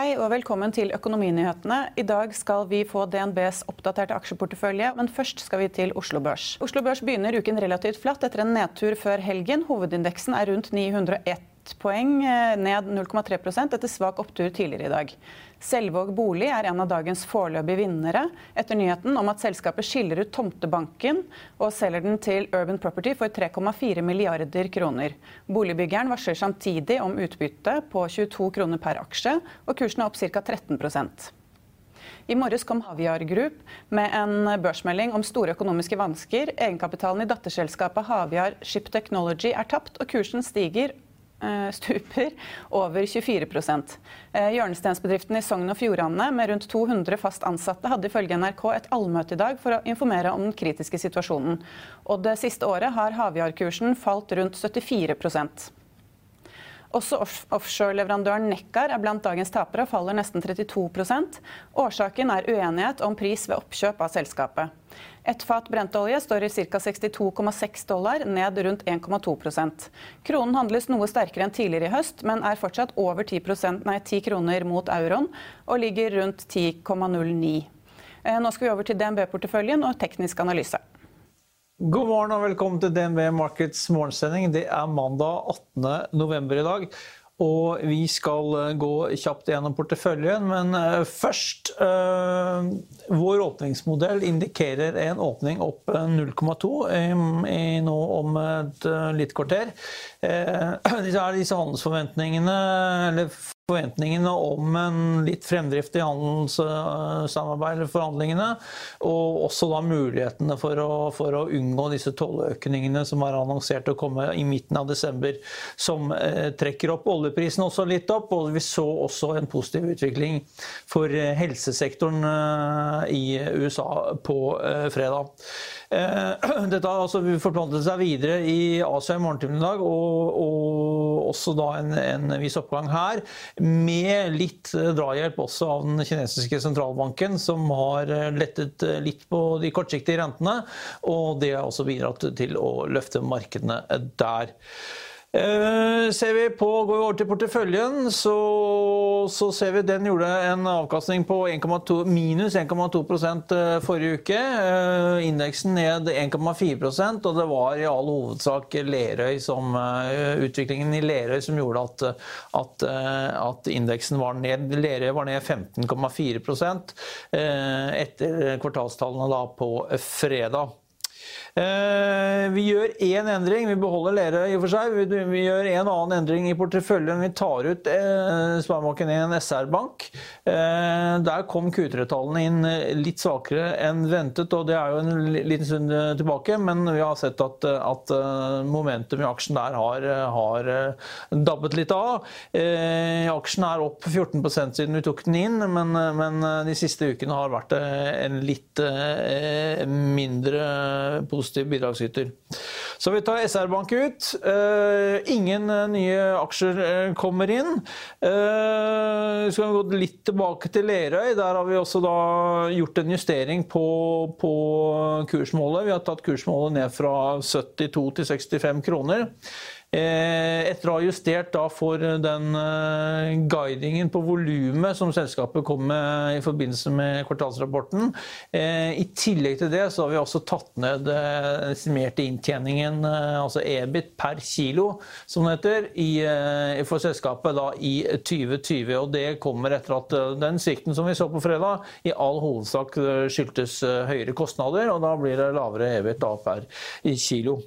Hei og velkommen til Økonominyhetene. I dag skal vi få DNBs oppdaterte aksjeportefølje, men først skal vi til Oslo Børs. Oslo Børs begynner uken relativt flatt etter en nedtur før helgen. Hovedindeksen er rundt 901 poeng, eh, ned 0,3 etter svak opptur tidligere i dag. Selvåg bolig er en av dagens foreløpige vinnere, etter nyheten om at selskapet skiller ut tomtebanken og selger den til Urban Property for 3,4 milliarder kroner. Boligbyggeren varsler samtidig om utbytte på 22 kroner per aksje, og kursen er opp ca. 13% i morges kom Havyar Group med en børsmelding om store økonomiske vansker. Egenkapitalen i datterselskapet Havyar Ship Technology er tapt, og kursen stiger stuper over 24 Eh, Hjørnestensbedriften i Sogn og Fjordane med rundt 200 fast ansatte hadde ifølge NRK et allmøte i dag for å informere om den kritiske situasjonen. Og det siste året har Havyar-kursen falt rundt 74 også off- offshoreleverandøren Nekkar er blant dagens tapere og faller nesten 32% Årsaken er uenighet om pris ved oppkjøp av selskapet. Et fat brentolje står i ca. 62,6 dollar, ned rundt 1,2% Kronen handles noe sterkere enn tidligere i høst, men er fortsatt over 10%, nei, 10 kroner mot euroen og ligger rundt 10,09. Eh, Nå skal vi over til DNB-porteføljen og teknisk analyse. God morgen og velkommen til DNB Markets morgensending. Det er mandag 18. november i dag. Og vi skal eh, gå kjapt gjennom porteføljen, men eh, først øh, Vår åpningsmodell indikerer en åpning opp eh, 0,2 i, i nå om et lite kvarter. Eh, er disse handelsforventningene, eller forventningene om en litt fremdrift i handelssamarbeid eller forhandlingene, og også da mulighetene for å, for å unngå disse tolløkningene som er annonsert å komme i midten av desember, som eh, trekker opp oljeprisen også litt opp. Og vi så også en positiv utvikling for eh, helsesektoren eh, i USA på eh, fredag. Eh, Dette har altså forplantet seg videre i Asia i morgentimen i dag, og, og også da en, en viss oppgang her, med litt eh, drahjelp også av den kinesiske sentralbanken, som har eh, lettet eh, litt på de kortsiktige rentene, og det har også bidratt til å løfte markedene der. Eh, ser vi på, Går vi over til porteføljen, så, så ser vi den gjorde en avkastning på 1,2 minus 1,2 eh, forrige uke. Eh, indeksen ned 1,4% og det var i all hovedsak Lerøy som, eh, utviklingen i Lerøy som gjorde at, at, at indeksen var ned. Lerøy var ned 15,4 eh, etter kvartalstallene da på fredag. Eh, Vi gjør én endring. Vi beholder Lerøy i og for seg. Vi, gjør en annen endring i porteføljen. Vi tar ut eh, Sparebanken 1 SR-Bank. Eh, der kom Q3-tallene inn litt svakere enn ventet, og det er jo en liten stund tilbake. Men vi har sett at, at momentum i aksjen der har, har dabbet litt av. Aksjen er opp 14% siden vi tok den inn, men, men de siste ukene har vært en litt mindre mindre positiv bidragsyter. Så vi tar SR-Bank ut. Eh, ingen eh, nye aksjer eh, kommer inn. Eh, skal vi gå litt tilbake til Lerøy. Der har vi også da gjort en justering på, på kursmålet. Vi har tatt kursmålet ned fra 72 til 65 kroner. Etter å ha justert for den guidingen på volumet som selskapet kom med i forbindelse med kvartalsrapporten. I tillegg til det så har vi også tatt ned den estimerte inntjeningen, altså EBIT per kilo, som det heter, for selskapet da i 2020. Og det kommer etter at den svikten som vi så på fredag, i all hovedsak skyldtes høyere kostnader, og da blir det lavere EBIT da per kilo.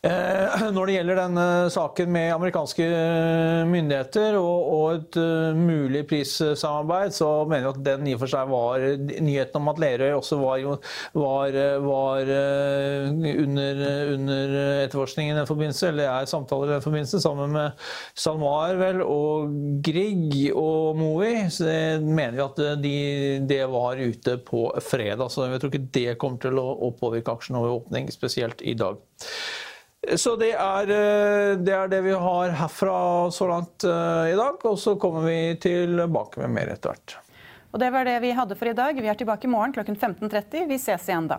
Eh, når det gjelder denne saken med amerikanske eh, myndigheter og et eh, mulig prissamarbeid, så mener jeg at den i og for seg var Nyheten om at Lerøy også var, var, var under, under etterforskning i den forbindelse, eller er samtaler i den forbindelse, sammen med SalMar vel, og Grieg og det mener vi at de, det var ute på fredag. Så jeg tror ikke det kommer til å, å påvirke aksjen over åpning, spesielt i dag. Så det er, eh, det er, det vi har herfra så langt eh, i dag. Og så kommer vi tilbake med mer etter hvert. Og det var det vi hadde for i dag. Vi er tilbake i morgen klokken 15.30. Vi ses igjen da.